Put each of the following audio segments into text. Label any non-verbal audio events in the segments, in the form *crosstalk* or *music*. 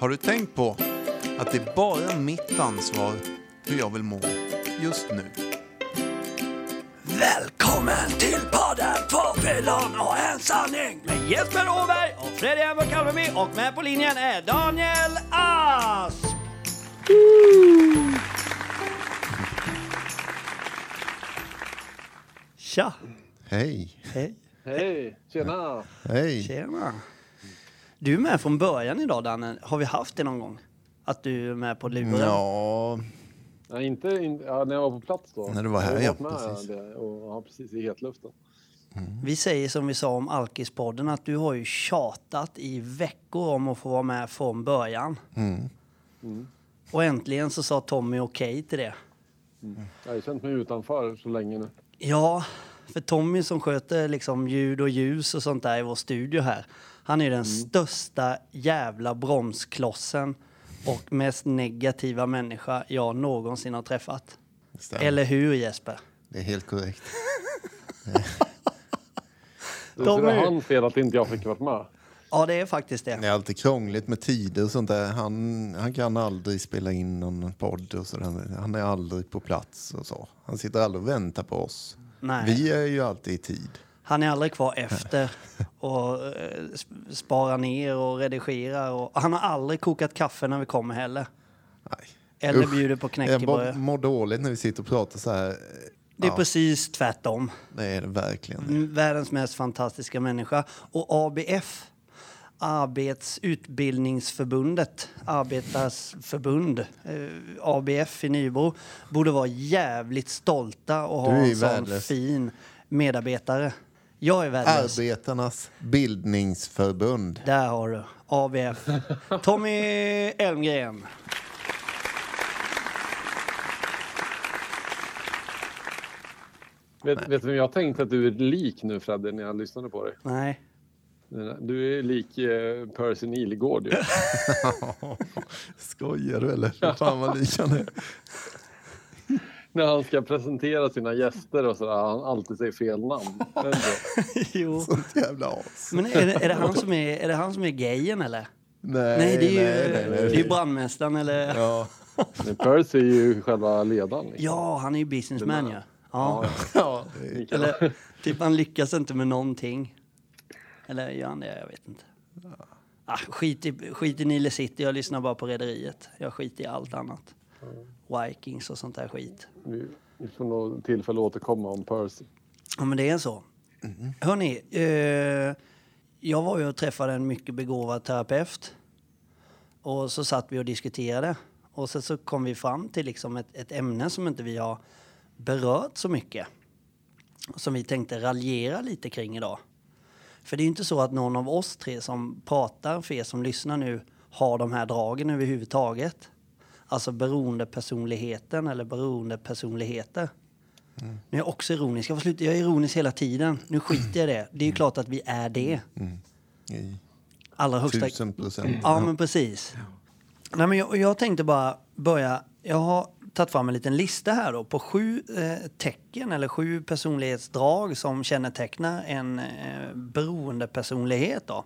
Har du tänkt på att det är bara mitt ansvar hur jag vill må just nu? Välkommen till podden Två fyllon och en sanning med Jesper Åberg och Fredrik Emmer Kalvemy och med på linjen är Daniel Asp. Tja! Hej. Hej. Hej, tjena! Hej. Tjena. Du är med från början idag Danne. Har vi haft det någon gång? Att du är med på luren? Ja, Ja, inte in, ja, när jag var på plats då. När du var här, Jag har ja, precis. Det, och, ja, precis i hetluften. Vi säger som vi sa om Alkispodden att du har ju tjatat i veckor om att få vara med från början. Mm. Och äntligen så sa Tommy okej till det. Jag har ju känt mig utanför så länge nu. Ja, för Tommy som sköter liksom ljud och ljus och sånt där i vår studio här. Han är ju den största jävla bromsklossen och mest negativa människa jag någonsin har träffat. Eller hur Jesper? Det är helt korrekt. *laughs* Så De det är- hans fel att inte jag fick vara med. Ja, det är faktiskt det. Det är alltid krångligt med tider och sånt där. Han, han kan aldrig spela in någon podd och sådär. Han är aldrig på plats och så. Han sitter aldrig och väntar på oss. Nej. Vi är ju alltid i tid. Han är aldrig kvar efter och eh, sp- sparar ner och redigerar. Och han har aldrig kokat kaffe när vi kommer heller. Nej. Eller Usch. bjuder på Jag knäckebröd. mår dåligt när vi sitter och pratar så här. Det är Ja. precis tvärtom. Det är det verkligen. Mm, Världens mest fantastiska människa. Och ABF, Arbetsutbildningsförbundet, Arbetarsförbund, eh, ABF i Nybro, borde vara jävligt stolta och ha en sån fin medarbetare. Jag är värdelös. Arbetarnas bildningsförbund. Där har du ABF. Tommy Elmgren. Vet, vet du vem jag tänkte att du är lik nu Fredde när jag lyssnade på dig? Nej. Du är lik eh, Percy Nilegård ju. *laughs* Skojar du eller? Fan vad lik han är. *laughs* *laughs* när han ska presentera sina gäster och sådär. Han alltid säger fel namn. *laughs* Jo. Sånt jävla as. Men är det, är, det han som är, är det han som är gayen eller? Nej, Nej, det är ju, nej, nej, nej. Det är ju brandmästaren eller? Ja, Ja, *laughs* Men Percy är ju själva ledaren. Liksom. han är ju businessman ja. Ja, ja. ja. Eller typ han lyckas inte med någonting. Eller gör han det? Jag vet inte. Ah, skit, i, skit i Nile City, jag lyssnar bara på Rederiet. Jag skiter i allt annat. Vikings och sånt där skit. Vi, vi får nog tillfälle att återkomma om Percy. Ja, men det är så. Hörni, eh, jag var ju och träffade en mycket begåvad terapeut. Och så satt vi och diskuterade. Och sen så kom vi fram till liksom ett, ett ämne som inte vi har berört så mycket. Som vi tänkte raljera lite kring idag. För det är ju inte så att någon av oss tre som pratar, för er som lyssnar nu, har de här dragen överhuvudtaget. Alltså beroendepersonligheten eller beroendepersonligheter. Nu är jag också ironisk. Jag, sluta, jag är ironisk hela tiden. Nu skiter jag i det. Det är ju klart att vi är det. i Allra högsta... tusen procent. Ja, men precis. Nej, men jag, jag tänkte bara börja. Jag har tagit fram en liten lista här då på sju eh, tecken eller sju personlighetsdrag som kännetecknar en eh, beroendepersonlighet. Då.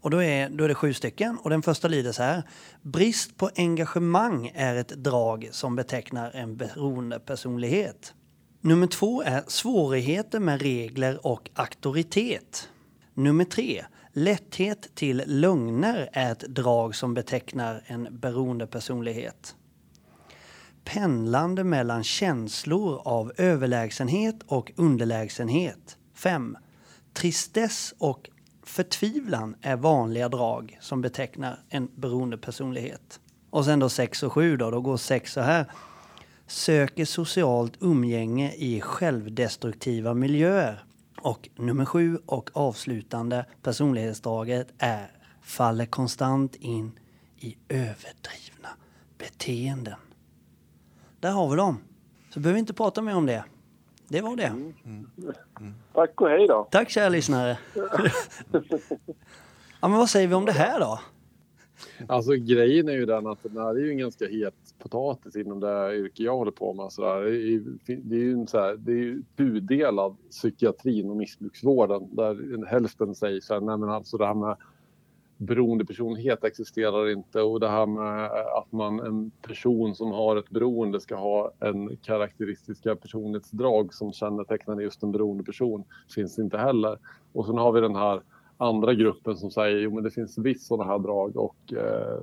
Och då är, då är det sju stycken och den första lyder så här. Brist på engagemang är ett drag som betecknar en beroendepersonlighet. Nummer två är svårigheter med regler och auktoritet. Nummer tre. Lätthet till lögner är ett drag som betecknar en beroendepersonlighet. Pendlande mellan känslor av överlägsenhet och underlägsenhet. 5. Tristess och förtvivlan är vanliga drag som betecknar en beroendepersonlighet. Och sen då 6 och 7 då, då går 6 så här. Söker socialt umgänge i självdestruktiva miljöer. Och nummer 7 och avslutande personlighetsdraget är faller konstant in i överdrivna beteenden. Där har vi dem. Så behöver vi inte prata mer om det. Det var det. Tack och hej då. Tack kära lyssnare. *laughs* ja, men vad säger vi om det här då? Alltså grejen är ju den att det här är ju en ganska het potatis inom det yrke jag håller på med. Så där. Det är ju, en så här, det är ju tudelad psykiatrin och missbruksvården där en hälften säger så här, nej men alltså det här med beroendepersonlighet existerar inte och det här med att man en person som har ett beroende ska ha en karaktäristiska personlighetsdrag som kännetecknar just en beroendeperson finns inte heller. Och sen har vi den här andra gruppen som säger jo men det finns visst sådana här drag och, eh,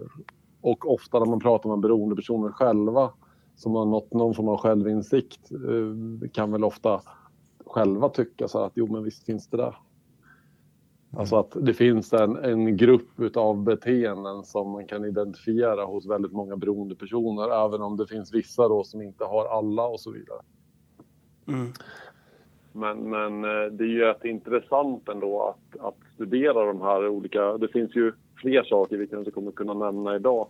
och ofta när man pratar med beroendepersoner själva som har nått någon form av självinsikt eh, kan väl ofta själva tycka så att jo men visst finns det där. Alltså att det finns en, en grupp av beteenden som man kan identifiera hos väldigt många beroendepersoner även om det finns vissa då som inte har alla och så vidare. Mm. Men, men eh, det är ju rätt intressant ändå att, att studera de här olika... Det finns ju fler saker vi kanske kommer kunna nämna idag.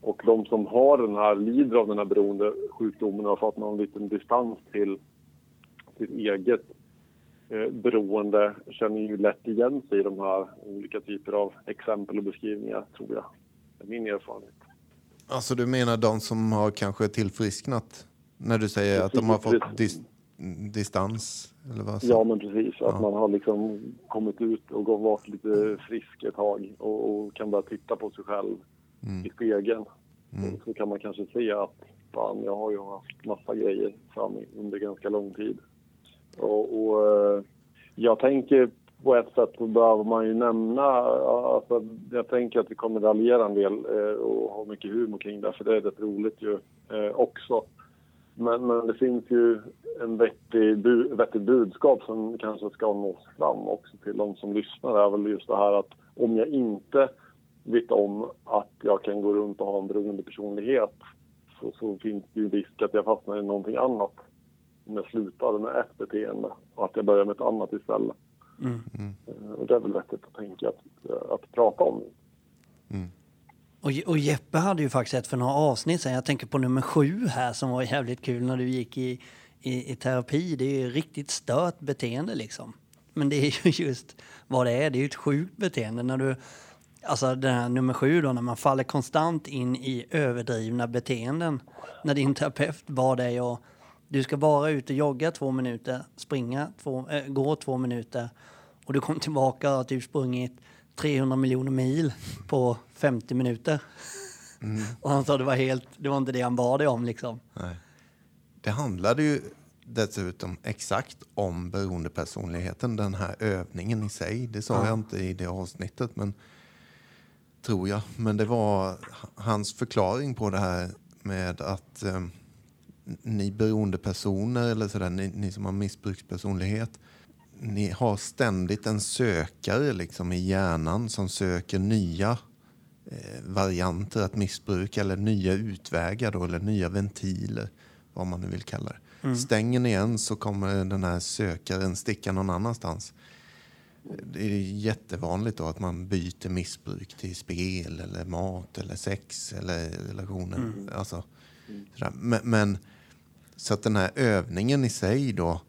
Och de som har den här, lider av den här beroendesjukdomen har fått någon liten distans till sitt eget beroende känner ju lätt igen sig i de här olika typer av exempel och beskrivningar, tror jag. Det är min erfarenhet. Alltså du menar de som har kanske tillfrisknat? När du säger precis, att de har fått dis distans? Eller vad ja, men precis. Ja. Att man har liksom kommit ut och varit lite frisk ett tag och, och kan börja titta på sig själv mm. i spegeln. Mm. så kan man kanske se att fan, jag har ju haft massa grejer fram under ganska lång tid. Och, och eh, jag tänker på ett sätt så behöver man ju nämna, alltså, jag tänker att vi kommer raljera en del eh, och ha mycket humor kring det, för det är rätt roligt ju eh, också. Men, men det finns ju en vettig, bu, vettig budskap som kanske ska nås fram också till de som lyssnar. Det är väl just det här att om jag inte vet om att jag kan gå runt och ha en beroende personlighet så, så finns det ju risk att jag fastnar i någonting annat jag slutar med ett beteende och att jag börjar med ett annat istället. Mm. Mm. Och det är väl vettigt att tänka att, att prata om. Mm. Och, och Jeppe hade ju faktiskt ett för några avsnitt sen. Jag tänker på nummer sju här som var jävligt kul när du gick i, i, i terapi. Det är ju riktigt stört beteende liksom. Men det är ju just vad det är. Det är ju ett sjukt beteende när du Alltså den här nummer sju då, när man faller konstant in i överdrivna beteenden. När din terapeut bad dig att du ska bara ut och jogga två minuter, springa två, äh, gå två minuter och du kom tillbaka och har typ sprungit 300 miljoner mil på 50 minuter. Mm. *laughs* Och han sa det var helt, det var inte det han bad dig om liksom. Nej. Det handlade ju dessutom exakt om beroendepersonligheten, den här övningen i sig. Det sa ja. jag inte i det avsnittet, men tror jag. Men det var hans förklaring på det här med att eh, ni beroendepersoner eller sådär, ni, ni som har missbrukspersonlighet, ni har ständigt en sökare liksom i hjärnan som söker nya eh, varianter att missbruka eller nya utvägar då, eller nya ventiler, vad man nu vill kalla det. Mm. Stänger ni en så kommer den här sökaren sticka någon annanstans. Det är jättevanligt då att man byter missbruk till spel, eller mat, eller sex eller relationer. Mm. Alltså, men, men, så att den här övningen i sig då,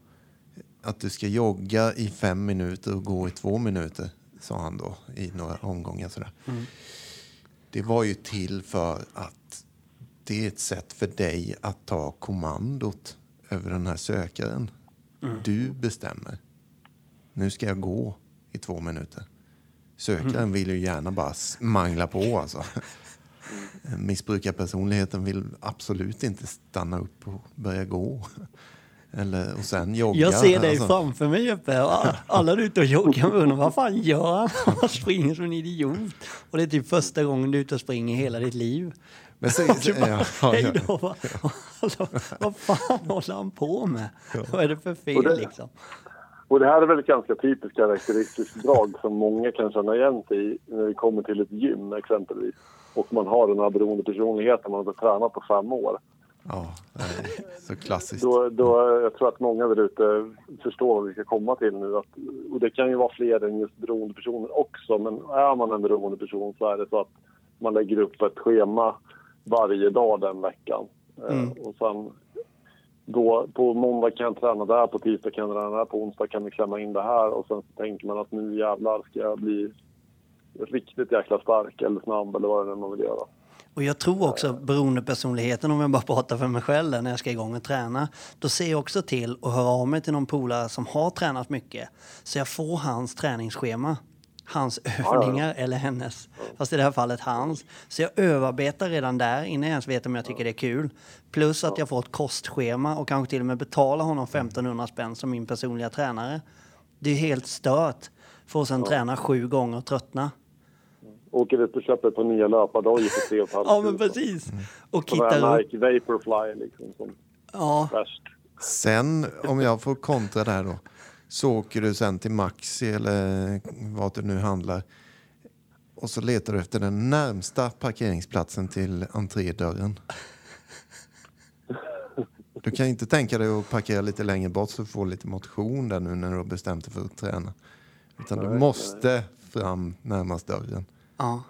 att du ska jogga i fem minuter och gå i två minuter, sa han då i några omgångar. Sådär. Mm. Det var ju till för att det är ett sätt för dig att ta kommandot över den här sökaren. Mm. Du bestämmer. Nu ska jag gå i två minuter. Sökaren mm. vill ju gärna bara mangla på alltså. Missbrukarpersonligheten vill absolut inte stanna upp och börja gå. Eller, och sen jogga. Jag ser dig alltså. framför mig uppe. Alla är ute och joggar och undrar vad fan gör han? Han springer som en idiot. Och det är typ första gången du är ute och springer hela ditt liv. Men så, så, bara, ja, ja, hej då, vad, alltså, vad fan håller han på med? Ja. Vad är det för fel det, liksom? Och det här är väl ett ganska typiskt karaktäristiskt drag som många kan känna igen sig i när det kommer till ett gym exempelvis och man har den här beroendepersonligheten man har tränat på fem år. Ja, så klassiskt. Då, då, jag tror att många där ute förstår vad vi ska komma till nu. Att, och det kan ju vara fler än just beroendepersoner också, men är man en beroendeperson så är det så att man lägger upp ett schema varje dag den veckan. Eh, mm. Och sen då, på måndag kan jag träna där, på tisdag kan jag träna där, på onsdag kan vi klämma in det här och sen så tänker man att nu jävlar ska jag bli riktigt jäkla stark eller snabb eller vad det är man vill göra. Och jag tror också beroendepersonligheten, om jag bara pratar för mig själv när jag ska igång och träna, då ser jag också till att höra av mig till någon polare som har tränat mycket. Så jag får hans träningsschema. hans övningar eller hennes. Fast i det här fallet hans. Så jag överarbetar redan där innan jag ens vet om jag tycker det är kul. Plus att jag får ett kostschema och kanske till och med betalar honom 1500 spänn som min personliga tränare. Det är helt stört. För att sen träna sju gånger och tröttna. Åker ut och köper på nya löpardojor för tre och ett halvt Ja men precis. Och upp. Nike Vaporfly liksom som Ja, värst. Sen, om jag får kontra där då, så åker du sen till Maxi eller vad du nu handlar och så letar du efter den närmsta parkeringsplatsen till entrédörren. Du kan inte tänka dig att parkera lite längre bort så du får lite motion där nu när du har bestämt dig för att träna. Utan du måste fram närmast dörren. Ja.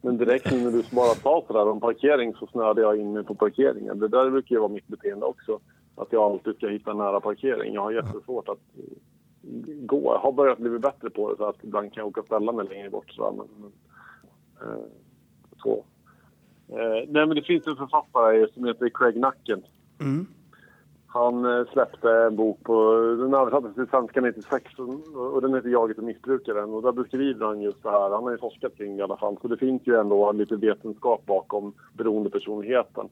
Men direkt nu när du bara sa sådär om parkering så snöade jag in mig på parkeringen. Det där brukar ju vara mitt beteende också. Att jag alltid ska hitta nära parkering. Jag har jättesvårt att eh, gå. Jag har börjat bli bättre på det så att ibland kan jag åka och ställa mig längre bort. Så, men, men, eh, så. Eh, nej men det finns en författare som heter Craig Nacken. Mm. Han eh, släppte en bok på, den översattes till svenska 96 och den heter Jaget och missbrukaren och där beskriver han just det här. Han har ju forskat kring det i alla fall så det finns ju ändå lite vetenskap bakom beroendepersonligheten.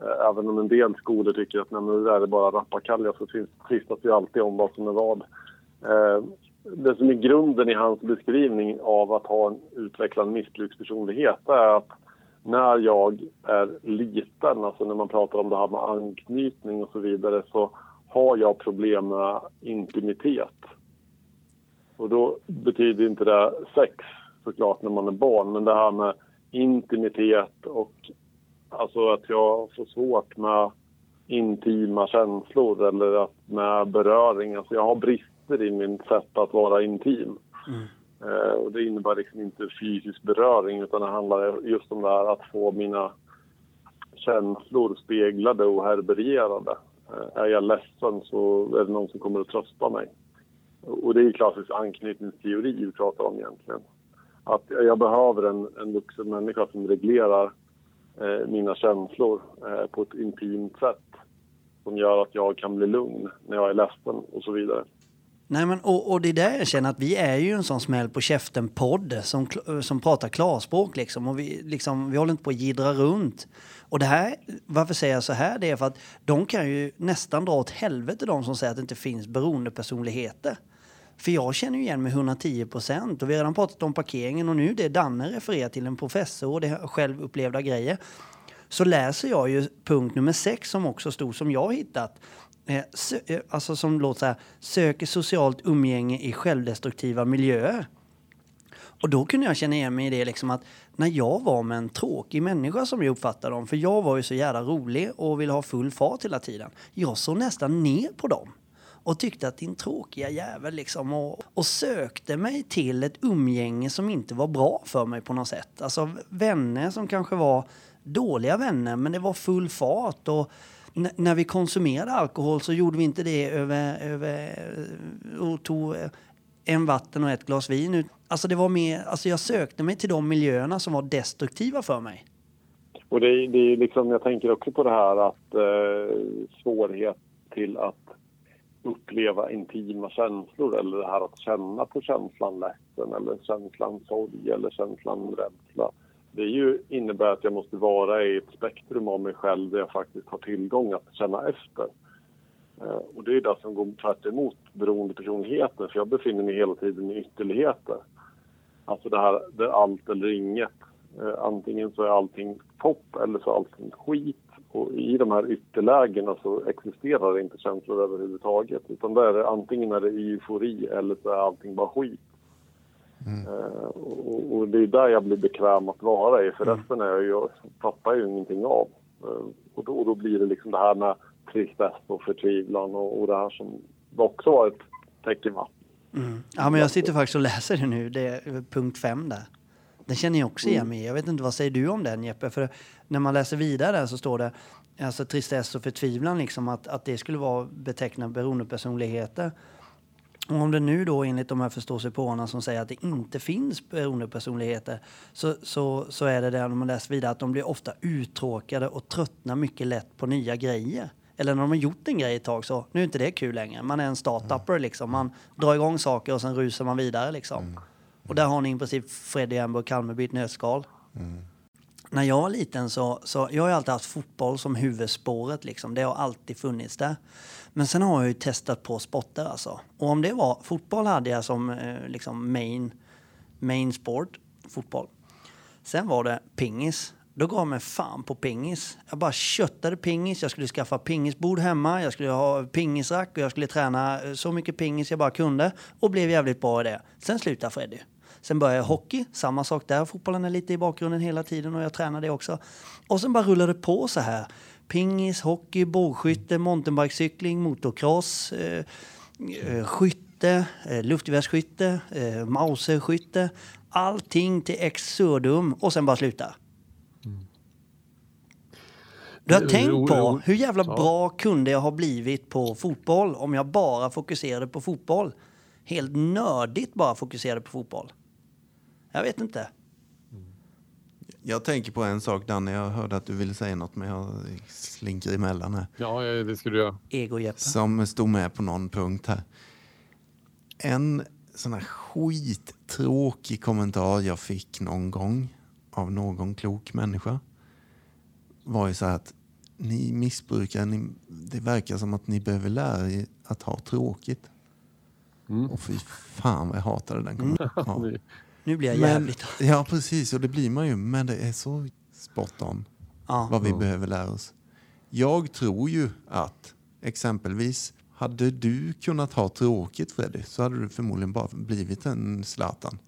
Eh, även om en del skolor tycker att nej, men det där är bara rappakalja så tvistas tvistas ju alltid om vad som är vad. Eh, det som är grunden i hans beskrivning av att ha en utvecklad missbrukspersonlighet är att när jag är liten, alltså när man pratar om det här med anknytning och så vidare, så har jag problem med intimitet. Och då betyder inte det sex såklart när man är barn, men det här med intimitet och alltså att jag får svårt med intima känslor eller att med beröring. Alltså jag har brister i min sätt att vara intim. Mm. Eh, och det innebär liksom inte fysisk beröring utan det handlar just om det här att få mina känslor speglade och härbärgerade. Eh, är jag ledsen så är det någon som kommer att trösta mig. Och det är ju klassisk anknytningsteori vi pratar om egentligen. Att jag behöver en, en vuxen människa som reglerar eh, mina känslor eh, på ett intimt sätt. Som gör att jag kan bli lugn när jag är ledsen och så vidare. Nej, men, och, och det är där jag känner att vi är ju en sån smäll på käften-podd som, eh, som pratar klarspråk. Liksom, och vi, liksom, vi håller inte på att gidra runt. Och det här, varför säger jag så här? Det är för att de kan ju nästan dra åt helvete de som säger att det inte finns beroendepersonligheter. För jag känner ju igen mig 110 procent. Och vi har redan pratat om parkeringen och nu det Danne refererar till en professor och det är självupplevda grejer. Så läser jag ju punkt nummer sex som också stod som jag hittat. Eh, eh, alltså som låter så här. Söker socialt umgänge i självdestruktiva miljöer. Och då kunde jag känna igen mig i det liksom att när jag var med en tråkig människa som jag uppfattade dem, för jag var ju så jävla rolig och ville ha full fart hela tiden. Jag såg nästan ner på dem och tyckte att din tråkiga jävel liksom och, och sökte mig till ett umgänge som inte var bra för mig på något sätt. Alltså vänner som kanske var dåliga vänner men det var full fart och när vi konsumerade alkohol så gjorde vi inte det över, över eh, och tog eh, en vatten och ett glas vin. Alltså det var mer, alltså jag sökte mig till de miljöerna som var destruktiva för mig. Och det, är- det är liksom, jag tänker också på det här att eh, svårighet till att uppleva intima känslor eller det här att känna på känslan ledsen eller känslan sorg eller känslan rädsla. Det ju, innebär att jag måste vara i ett spektrum av mig själv där jag faktiskt har tillgång att känna efter. Eh, och det är det som går tvärt emot beroendepersonligheten för jag befinner mig hela tiden i ytterligheter. Alltså det här, det är allt eller inget. Eh, antingen så är allting topp eller så är allting skit. Och i de här ytterlägena så existerar det inte känslor överhuvudtaget. Utan där är det, antingen är det eufori eller så är allting bara skit. Eh, och, och det är där jag blir bekväm att vara i. För resten är jag jag ju ingenting av. Eh, och, då, då blir det liksom det här med tristess och förtvivlan och, och det här som också var ett tecken va? Ja, men jag sitter faktiskt och läser det nu, det är punkt fem där. Den känner jag också igen mig i. Jag vet inte, vad säger du om den Jeppe? För när man läser vidare där så står det alltså tristess och förtvivlan, liksom, att, att det skulle vara beteckna beroendepersonligheter. Och om det nu då enligt de här förståsigpåarna som säger att det inte finns beroendepersonligheter så, så, så är det där när man läser vidare att de blir ofta uttråkade och tröttnar mycket lätt på nya grejer. Eller när de har gjort en grej ett tag så nu är inte det kul längre. Man är en startupper liksom. Man drar igång saker och sen rusar man vidare liksom. Och där har ni i princip Freddy Amber och Kalmeby ett nötskal. När jag var liten så, så jag har ju alltid haft fotboll som huvudspåret liksom. Det har alltid funnits där. Men sen har jag ju testat på sporter alltså. Och om det var, fotboll hade jag som eh, liksom main, main sport, fotboll. Sen var det pingis. Då gav jag mig fan på pingis. Jag bara köttade pingis. Jag skulle skaffa pingisbord hemma. Jag skulle ha pingisrack och jag skulle träna eh, så mycket pingis jag bara kunde. Och blev jävligt bra i det. Sen slutade Freddy. Sen började jag hockey. Samma sak där. Fotbollen är lite i bakgrunden hela tiden och jag tränar det också. Och sen bara rullade det på så här. Pingis, hockey, bågskytte, mountainbikecykling, motocross, eh, eh, skytte, eh, luftgevärsskytte, eh, mauserskytte. Allting till exurdum och sen bara sluta. Du har Jo, tänkt på hur jävla bra kunde jag ha blivit på fotboll om jag bara fokuserade på fotboll? Helt nördigt bara fokuserade på fotboll. Jag vet inte. Jag tänker på en sak Danne, jag hörde att du ville säga något men jag slinker emellan här. Ja, det skulle jag. Ego-Jeppe. Som stod med på någon punkt här. En sån här skittråkig kommentar jag fick någon gång av någon klok människa var ju så här att ni missbrukare, ni, det verkar som att ni behöver lära er att ha tråkigt. Mm. Och fy fan vad jag hatade den kommentaren. *laughs* Ja. Nu blir jag Men, jävligt... ja precis, och det blir man ju. Men det är så spot on Ja. vad vi behöver lära oss. Jag tror ju att exempelvis hade du kunnat ha tråkigt Freddy så hade du förmodligen bara blivit en Zlatan.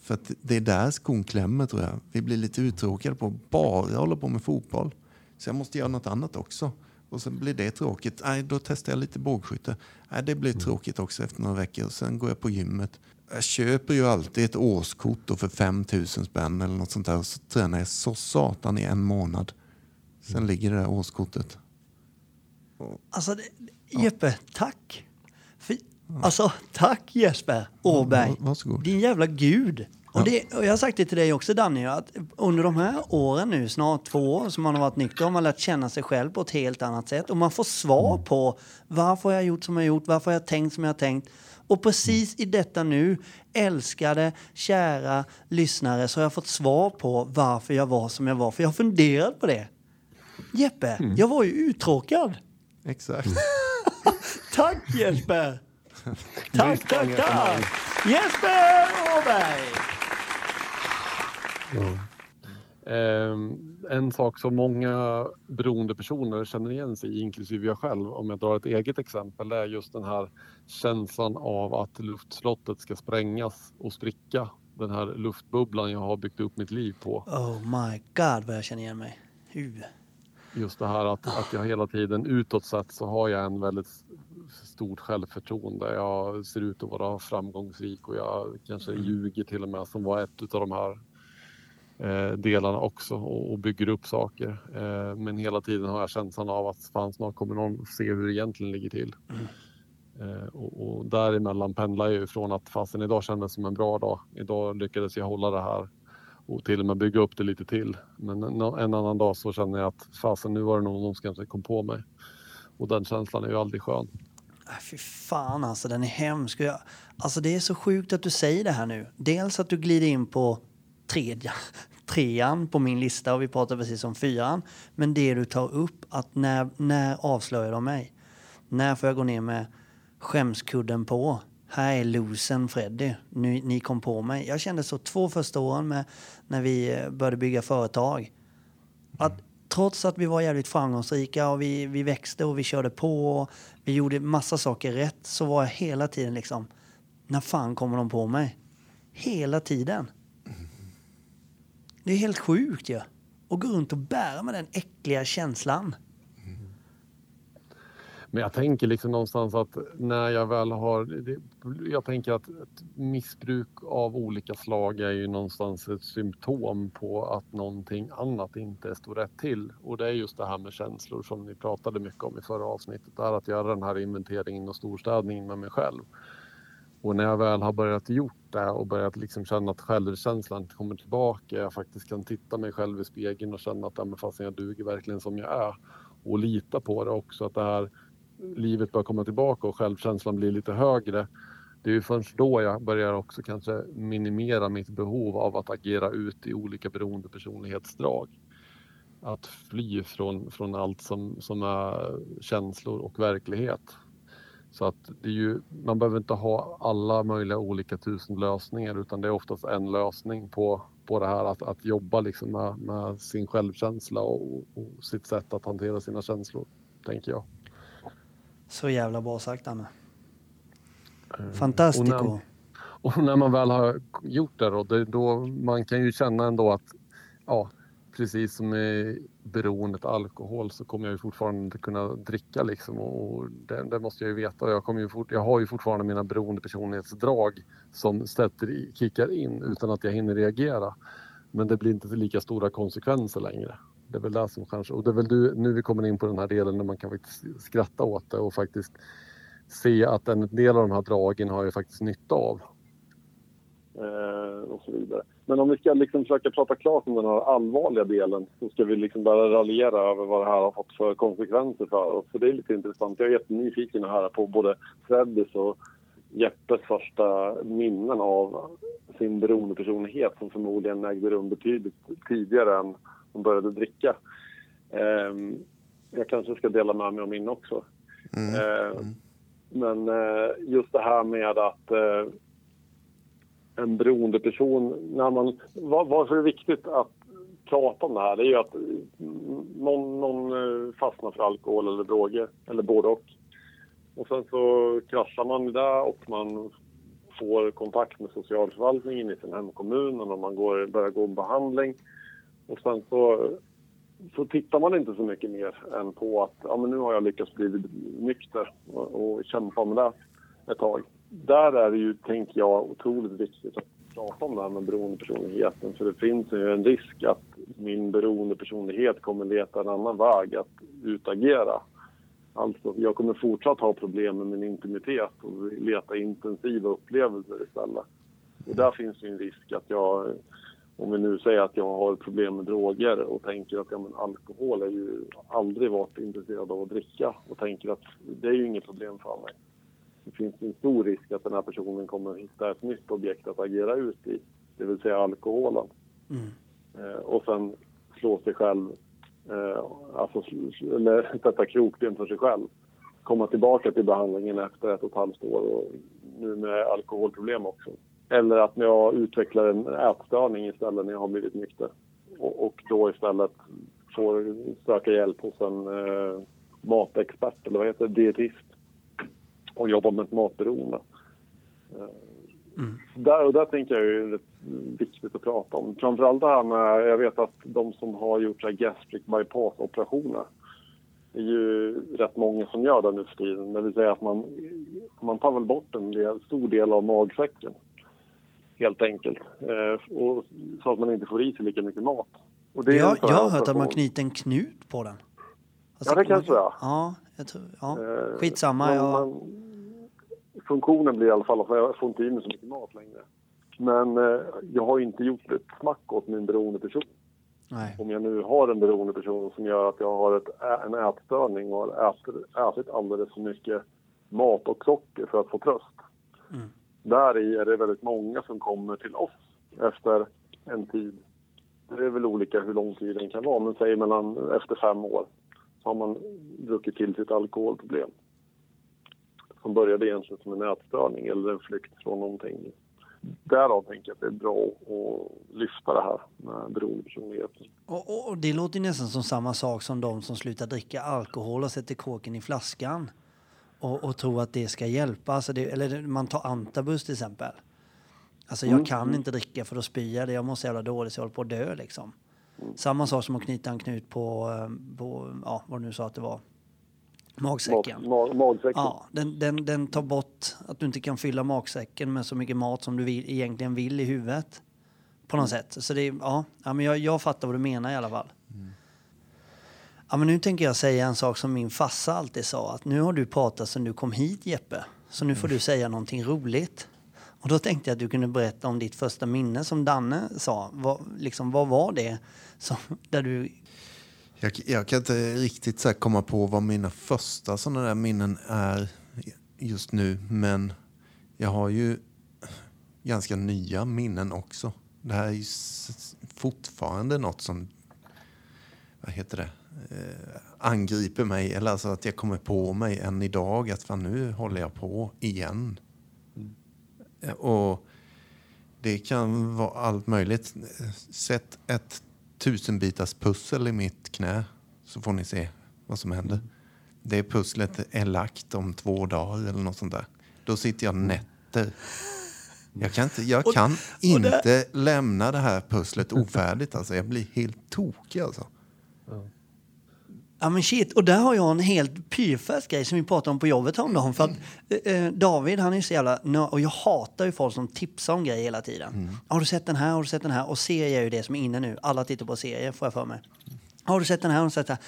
För att det är där skon klämmer tror jag. Vi blir lite uttråkade på att bara hålla på med fotboll. Så jag måste göra något annat också. Och sen blir det tråkigt. Nej, då testar jag lite bågskytte. Nej, det blir tråkigt också efter några veckor. Och sen går jag på gymmet. Jag köper ju alltid ett årskort då för 5 000 spänn eller något sånt där. Och så tränar jag så satan i en månad. Sen ligger det där årskortet. Alltså, det, Jeppe, tack. För, alltså, tack Jesper Åberg. Va- varsågod. Din jävla gud. Och, det, och jag har sagt det till dig också Danny, att under de här åren nu, snart två år som man har varit nykter, har man lärt känna sig själv på ett helt annat sätt. Och man får svar på varför har jag gjort som jag gjort, varför har jag tänkt som jag har tänkt. Och precis i detta nu, älskade, kära lyssnare, så har jag fått svar på varför jag var som jag var. För jag har funderat på det. Jeppe, jag var ju uttråkad. Exakt. *laughs* Tack Jesper! tack, tack, tack! Jesper Åberg! Ehm, en sak som många beroende personer känner igen sig i, inklusive jag själv, om jag drar ett eget exempel, det är just den här känslan av att luftslottet ska sprängas och spricka. Den här luftbubblan jag har byggt upp mitt liv på. Oh my god vad jag känner igen mig. Hu. Just det här att, att jag hela tiden utåt sett så har jag en väldigt stort självförtroende. Jag ser ut att vara framgångsrik och jag kanske ljuger till och med som var ett av de här delarna också och, bygger upp saker. Eh, men hela tiden har jag känslan av att fan snart kommer någon se hur det egentligen ligger till. Eh, och, och däremellan pendlar jag ju från att fasen idag kändes som en bra dag. Idag lyckades jag hålla det här och till och med bygga upp det lite till. Men en, en annan dag så känner jag att fasen nu var det någon som kanske kom på mig. Och den känslan är ju aldrig skön. Äh, fy fan alltså, den är hemsk. Jag, alltså det är så sjukt att du säger det här nu. Dels att du glider in på tredje, trean på min lista och vi pratar precis om fyran. Men det du tar upp, att när, när avslöjar de mig? När får jag gå ner med skämskudden på? Här är losen Freddy. ni, ni kom på mig. Jag kände så två första åren med, när vi eh, började bygga företag. Att trots att vi var jävligt framgångsrika och vi, vi växte och vi körde på och vi gjorde massa saker rätt så var jag hela tiden liksom, när fan kommer de på mig? Hela tiden. Det är helt sjukt ju. Ja. Och gå runt och bära med den äckliga känslan. Men jag tänker liksom någonstans att när jag väl har... Det, jag tänker att ett missbruk av olika slag är ju någonstans ett symptom på att någonting annat inte står rätt till. Och det är just det här med känslor som ni pratade mycket om i förra avsnittet. Det är att göra den här inventeringen och storstädningen med mig själv. Och när jag väl har börjat gjort det och börjat liksom känna att självkänslan kommer tillbaka, jag faktiskt kan titta mig själv i spegeln och känna att ja, men fast jag duger verkligen som jag är. Och lita på det också, att det här livet börjar komma tillbaka och självkänslan blir lite högre. det är ju först då jag börjar också kanske minimera mitt behov av att agera ut i olika beroende personlighetsdrag. Att fly från, från allt som, som är känslor och verklighet. Så att det är ju, man behöver inte ha alla möjliga olika tusen lösningar utan det är oftast en lösning på, på det här att, att jobba liksom med, med sin självkänsla och, och sitt sätt att hantera sina känslor, tänker jag. Så jävla bra sagt, Anna. Fantastico. Och när, och när man väl har gjort det då, det, då man kan ju känna ändå att ja, precis som med beroendet av alkohol så kommer jag ju fortfarande inte kunna dricka liksom och det, det måste jag ju veta. Jag, kommer ju fort, jag har ju fortfarande mina beroendepersonlighetsdrag som sätter, kickar in utan att jag hinner reagera. Men det blir inte lika stora konsekvenser längre. Det är väl det som kanske, och det är väl du, nu vi kommer in på den här delen när man kan faktiskt skratta åt det och faktiskt se att en del av de här dragen har jag faktiskt nytta av. Eh, och så vidare. Men om vi ska liksom försöka prata klart om den här allvarliga delen så ska vi liksom börja raljera över vad det här har fått för konsekvenser för oss. För det är lite intressant. Jag är jättenyfiken här på både Freddys och Jeppes första minnen av sin beroendepersonlighet som förmodligen ägde rum betydligt tidigare än de började dricka. Eh, jag kanske ska dela med mig av min också. Mm. Eh, mm. Men eh, just det här med att eh, en beroendeperson, när man, var, varför är det viktigt att prata om det här? Det är ju att mm, någon, någon eh, fastnar för alkohol eller droger, eller både och. Och sen så kraschar man där och man får kontakt med socialförvaltningen i sin hemkommun och man går, börjar gå en behandling. Och sen så, så tittar man inte så mycket mer än på att ja, men nu har jag lyckats bli nykter och, och kämpa med det ett tag där är det ju, tänker jag, otroligt viktigt att prata om det här med beroendepersonligheten. För det finns ju en risk att min beroendepersonlighet kommer leta en annan väg att utagera. Alltså, jag kommer fortsatt ha problem med min intimitet och leta intensiva upplevelser istället. Och där finns ju en risk att jag, om vi nu säger att jag har problem med droger och tänker att ja, men alkohol är ju aldrig varit intresserad av att dricka och tänker att det är ju inget problem för mig det finns en stor risk att den här personen kommer att hitta ett nytt objekt att agera ut i, det vill säga alkoholen. Mm. Eh, och sen slå sig själv, eh, alltså, eller *laughs* sätta krokben för sig själv. Komma tillbaka till behandlingen efter ett och ett halvt år och nu med alkoholproblem också. Eller att jag utvecklar en ätstörning istället när jag har blivit nykter. Och, och då istället får söka hjälp hos en eh, matexpert, eller vad heter det, dietist och jobbar med ett matberoende. Mm. Där, och där tänker jag är viktigt att prata om. Framförallt det här med, jag vet att de som har gjort så gastric bypass-operationer det är ju rätt många som gör det nu för tiden. Det vill säga att man, man tar väl bort en del, stor del av magsäcken. Helt enkelt. Eh, och, så att man inte får i sig lika mycket mat. Och det jag, jag har hört att man knyter en knut på den. Alltså, ja, det kanske jag. Ja, jag tror, ja. Eh, Skitsamma. Jag... Man, funktionen blir i alla fall att jag får inte i mig så mycket mat längre. Men eh, jag har inte gjort ett smack åt min beroendeperson. Nej. Om jag nu har en beroendeperson som gör att jag har ett, en ätstörning och har ätit, ätit alldeles för mycket mat och socker för att få tröst. Mm. Där i är det väldigt många som kommer till oss efter en tid. Det är väl olika hur lång tid den kan vara, men säg mellan efter fem år har man druckit till sitt alkoholproblem som började egentligen som en ätstörning eller en flykt från någonting. Därav tänker jag att det är bra att lyfta det här med beroendepersonligheten. Och, och, och det låter nästan som samma sak som de som slutar dricka alkohol och sätter kåken i flaskan och, och tror att det ska hjälpa. Alltså det, eller man tar antabus till exempel. Alltså jag mm. kan inte dricka för då spyr jag, jag mår så jävla dåligt så jag håller på att dö liksom. Mm. Samma sak som att knyta en knut på, eh, på ja, vad du nu sa att det var, Magsäcken. Mag, magsäcken. Ja, den, den, den tar bort att du inte kan fylla magsäcken med så mycket mat som du vill, egentligen vill i huvudet. På något sätt. Så det ja, ja men jag, jag fattar vad du menar i alla fall. Mm. Ja, men nu tänker jag säga en sak som min farsa alltid sa. Att nu har du pratat sen du kom hit Jeppe. Så nu får du säga någonting roligt. Och då tänkte jag att du kunde berätta om ditt första minne som Danne sa. Vad, liksom, vad var det som, där du jag, jag kan inte riktigt så komma på vad mina första sådana där minnen är just nu. Men jag har ju ganska nya minnen också. Det här är ju fortfarande något som vad heter det, eh, angriper mig. Eller alltså att jag kommer på mig än idag att fan, nu håller jag på igen. Och det kan vara allt möjligt. Sätt ett tusenbitars pussel i mitt knä så får ni se vad som händer. Det pusslet är lagt om två dagar eller något sånt där. Då sitter jag nätter. Jag kan inte, jag kan och, och inte det... lämna det här pusslet ofärdigt. Alltså. Jag blir helt tokig. Alltså. Ja. Ja men shit, och där har jag en helt pyrfärsk grej som vi pratade om på jobbet häromdagen. För att eh, eh David han är så jävla och jag hatar ju folk som tipsar om grejer hela tiden. Mm. Har du sett den här? Har du sett den här? Och serier är ju det som är inne nu. Alla tittar på serier får jag för mig. Har du sett den här? Har du sett den här?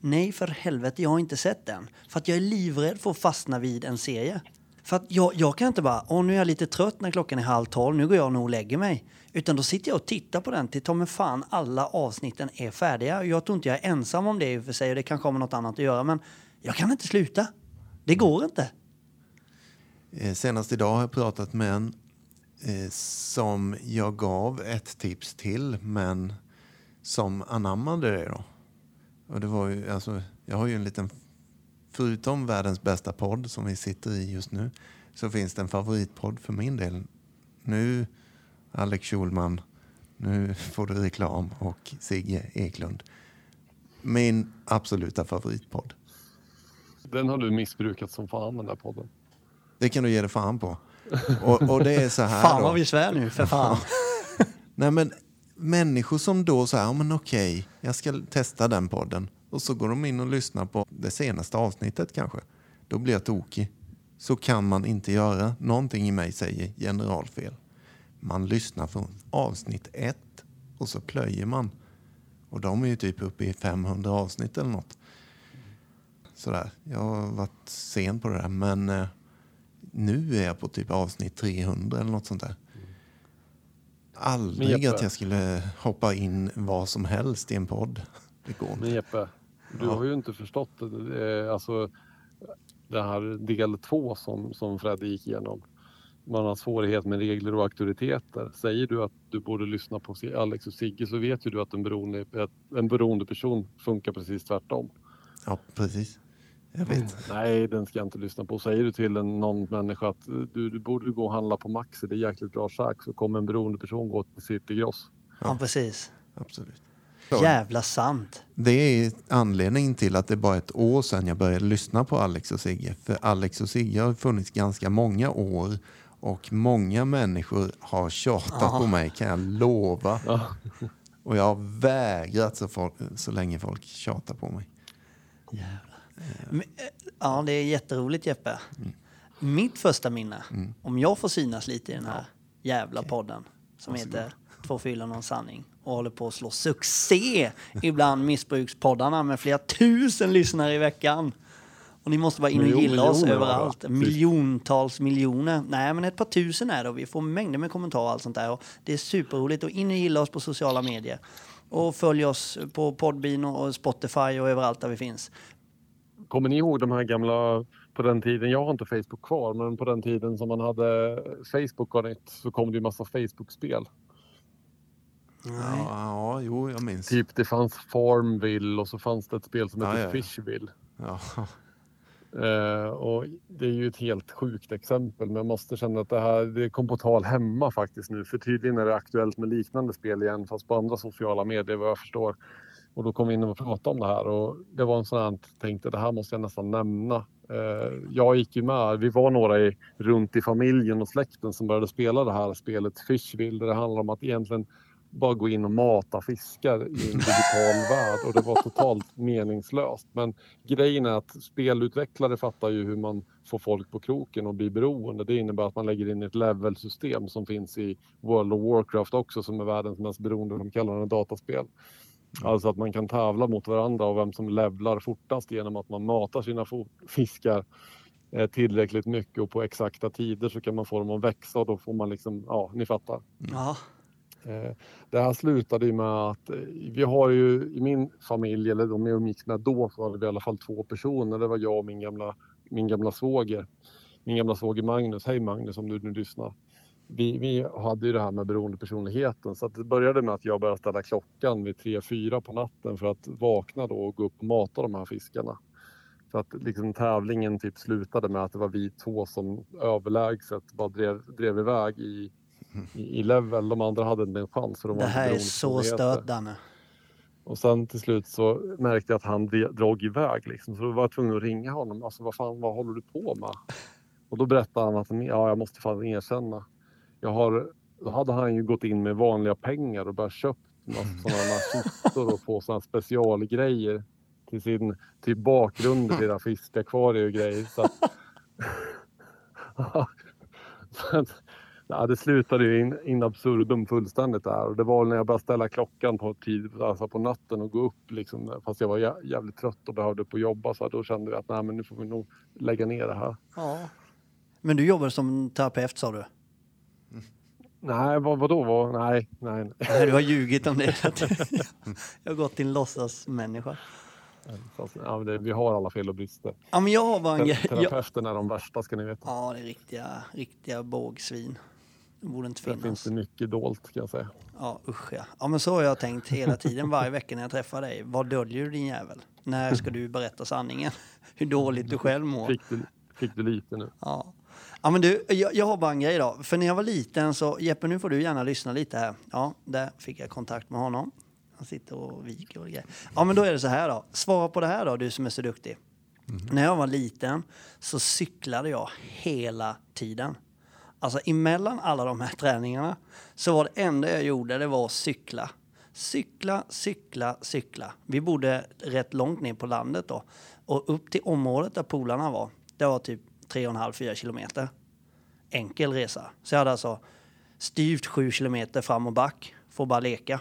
Nej för helvete, jag har inte sett den. För att jag är livrädd för att fastna vid en serie. För att jag, jag kan inte bara, åh nu är jag lite trött när klockan är halv tolv, nu går jag nog och lägger mig. Utan då sitter jag och tittar på den till ta mig fan alla avsnitten är färdiga. Jag tror inte jag är ensam om det i och för sig och det kanske har med något annat att göra men jag kan inte sluta. Det går inte. Eh, senast idag har jag pratat med en eh, som jag gav ett tips till men som anammade det då. Och det var ju, alltså, jag har ju en liten förutom världens bästa podd som vi sitter i just nu så finns det en favoritpodd för min del. Nu, Alex Schulman, nu *laughs* får du reklam och Sigge Eklund. Min absoluta favoritpodd. Den har du missbrukat som fan den där podden. Det kan du ge dig fan på. Och, och det är så här *laughs* Fan vad vi svär nu, för fan. *laughs* Nej men människor som då säger, ja men okej, jag ska testa den podden och så går de in och lyssnar på det senaste avsnittet kanske. Då blir jag tokig. Så kan man inte göra. Någonting i mig säger generalfel. Man lyssnar från avsnitt ett och så plöjer man. Och de är ju typ uppe i 500 avsnitt eller något. Sådär. Jag har varit sen på det där men eh, nu är jag på typ avsnitt 300 eller något sånt där. Aldrig att jag skulle hoppa in vad som helst i en podd. Det går inte. Men Jeppe, du ja. har ju inte förstått det. Alltså, det här del två som, som Fred gick igenom. Man har svårighet med regler och auktoriteter. Säger du att du borde lyssna på Alex och Sigge så vet ju du att en beroende, en beroende person funkar precis tvärtom. Ja, precis. Jag vet. Mm. Nej, den ska jag inte lyssna på. Säger du till en, någon människa att du, du borde gå och handla på Maxi, det är jäkligt bra käk, så kommer en beroende person gå till City Gross. Ja, ja precis. Absolut. Jävla sant. Det är anledningen till att det bara är ett år sedan jag började lyssna på Alex och Sigge. För Alex och Sigge har funnits ganska många år och många människor har tjatat Aha. på mig kan jag lova. Ja. Och jag har vägrat så, folk, så länge folk tjatar på mig. Men, eh, ja, det är jätteroligt Jeppe. Mm. Mitt första minne, mm. om jag får synas lite i den här jävla podden som Varsågod. heter Två fyllon och en sanning och håller på att slå succé ibland missbrukspoddarna med flera tusen lyssnare i veckan. Och ni måste bara in och Miljon, gilla oss överallt. Miljontals miljoner. Nej, men ett par tusen är det och vi får mängder med kommentarer och allt sånt där. Och det är superroligt. Och in och gilla oss på sociala medier. Och följ oss på Podbean och Spotify och överallt där vi finns. Kommer ni ihåg de här gamla på den tiden, jag har inte Facebook kvar, men på den tiden som man hade Facebook och nytt så kom det ju massa Facebook-spel. Ja, ja, jo, jag minns. Typ det fanns Farmville och så fanns det ett spel som hette ja, ja. Fishville. Ja. Uh, och det är ju ett helt sjukt exempel, men jag måste känna att det här det kom på tal hemma faktiskt nu. För tydligen är det aktuellt med liknande spel igen, fast på andra sociala medier vad jag förstår. Och då kom vi in och pratade om det här och det var en sån här, tänkte det här måste jag nästan nämna. Uh, jag gick ju med, vi var några i, runt i familjen och släkten som började spela det här spelet Fishville, där det handlar om att egentligen bara gå in och mata fiskar i en digital *laughs* värld och det var totalt meningslöst. Men grejen är att spelutvecklare fattar ju hur man får folk på kroken och blir beroende. Det innebär att man lägger in ett levelsystem som finns i World of Warcraft också som är världens mest beroende, de kallar det dataspel. Alltså att man kan tävla mot varandra och vem som levlar fortast genom att man matar sina fiskar eh, tillräckligt mycket och på exakta tider så kan man få dem att växa och då får man liksom, ja ni fattar. Ja. Eh, det här slutade ju med att eh, vi har ju i min familj, eller de jag umgicks med då, så hade vi i alla fall två personer. Det var jag och min gamla, min gamla svåger. min gamla svåger Magnus, hej Magnus om du nu lyssnar. Vi, vi hade ju det här med beroendepersonligheten så att det började med att jag började ställa klockan vid 3-4 på natten för att vakna då och gå upp och mata de här fiskarna. Så att liksom tävlingen typ slutade med att det var vi två som överlägset bara drev, drev iväg i, i, i level. De andra hade inte en chans. De Det här är så Danne. Och sen till slut så märkte jag att han drog iväg liksom. Så då var jag tvungen att ringa honom. Alltså vad fan, vad håller du på med? Och då berättade han att ja, jag måste fan erkänna. Jag har, då hade han ju gått in med vanliga pengar och bara köpt massa *laughs* sådana kistor och på sådana specialgrejer till sin typ bakgrund till fiskakvarier och grejer. Så att, *laughs* så att, ja, det slutade ju in, in absurdum fullständigt där och det var när jag började ställa klockan på tid, alltså på natten och gå upp liksom, fast jag var jä- jävligt trött och behövde och jobba så då kände jag att nej men nu får vi nog lägga ner det här. Ja. Men du jobbar som terapeut sa du? Nej, vad, vadå? Vad, nej, nej, nej. Du har ljugit om det. *laughs* jag har gått till en låtsasmänniska. Ja, det, vi har alla fel och brister. Ja, men jag har bara en Te- grej. Jag... Terapeuterna är de värsta ska ni veta. Ja, det är riktiga, riktiga bågsvin. Det borde inte finns finnas. det mycket dolt kan jag säga. Ja, usch ja. Ja, men så har jag tänkt hela tiden, varje vecka när jag träffar dig. Vad döljer du din jävel? När ska du berätta sanningen? *laughs* Hur dåligt du själv mår? Fick du, fick du lite nu? Ja. Ja, men du, jag, jag har bara en grej då. För när jag var liten så, Jeppe nu får du gärna lyssna lite här. Ja, där fick jag kontakt med honom. Han sitter och viker och grejer. Ja, men då är det så här då. Svara på det här då, du som är så duktig. När jag var liten så cyklade jag hela tiden. Alltså emellan alla de här träningarna så var det enda jag gjorde det var att cykla. Cykla, cykla, cykla. Vi bodde rätt långt ner på landet då. Och upp till området där polarna var, det var typ 3,5-4 kilometer. Enkel resa. Så jag hade alltså styvt 7 kilometer fram och back för att bara leka.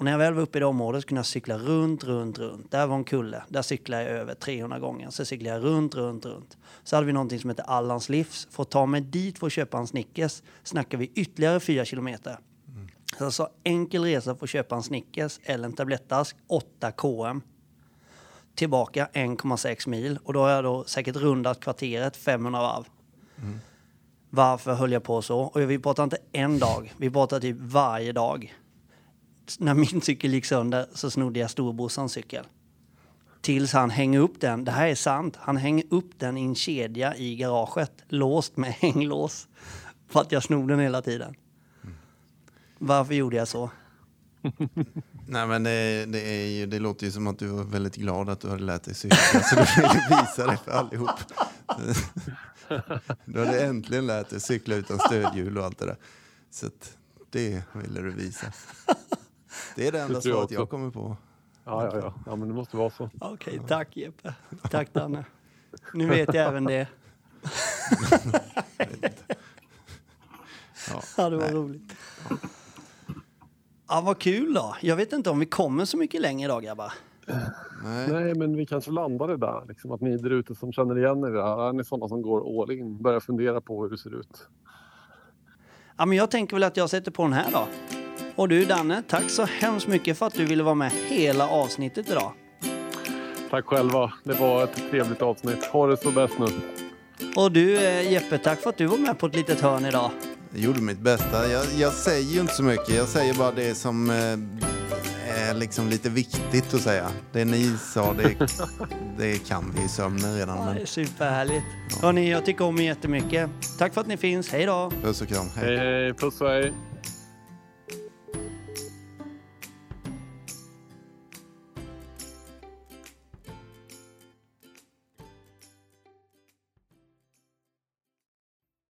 Och när jag väl var uppe i det området så kunde jag cykla runt, runt, runt. Där var en kulle. Där cyklade jag över 300 gånger. Så cyklade jag runt, runt, runt. Så hade vi någonting som heter Allans livs. För att ta mig dit för att köpa en Snickers snackar vi ytterligare 4 kilometer. Så alltså enkel resa för att köpa en Snickers eller en tablettask, 8 km. Tillbaka 1,6 mil. Och då har jag då säkert rundat kvarteret 500 varv. Varför höll jag på så? Och vi pratar inte en dag, vi pratar typ varje dag. När min cykel gick sönder så snodde jag storebrorsans cykel. Tills han hänger upp den, det här är sant, han hänger upp den i en kedja i garaget, låst med *laughs* hänglås. För att jag snodde den hela tiden. Varför gjorde jag så? *laughs* Nej, men det, det, är ju, det låter ju som att du var väldigt glad att du hade lärt dig cykla, så du ville visa det för allihop. *laughs* Du hade äntligen lärt dig cykla utan stödhjul och allt det där. Så att det ville du visa. Det är det enda Det jag svaret jag också. kommer på. Ja, ja, ja. ja men det måste vara så. Okej, tack Jeppe. Tack Danne. Nu vet jag även det. Ja, Ja, det var nej. roligt. Ja, vad kul då. Jag vet inte om vi kommer så mycket längre idag grabbar. Nej. Nej, men vi kanske landade där. Liksom, att ni där ute som känner igen er, där, är ni sådana som går all in? Börjar fundera på hur det ser ut. Ja, men jag tänker väl att jag sätter på den här då. Och du Danne, tack så hemskt mycket för att du ville vara med hela avsnittet idag. Tack själva. Det var ett trevligt avsnitt. Ha det så bäst nu. Och du eh, Jeppe, tack för att du var med på ett litet hörn idag. Jag gjorde mitt bästa. Jag, jag säger ju inte så mycket. Jag säger bara det som eh, är liksom lite viktigt att säga. Det ni sa, det, *laughs* det kan vi i sömnen redan. Ja, det är Men superhärligt. Hörni, jag tycker om er jättemycket. Tack för att ni finns. Hej då! puss och kram. Hej. Hej, hej. Puss och hej.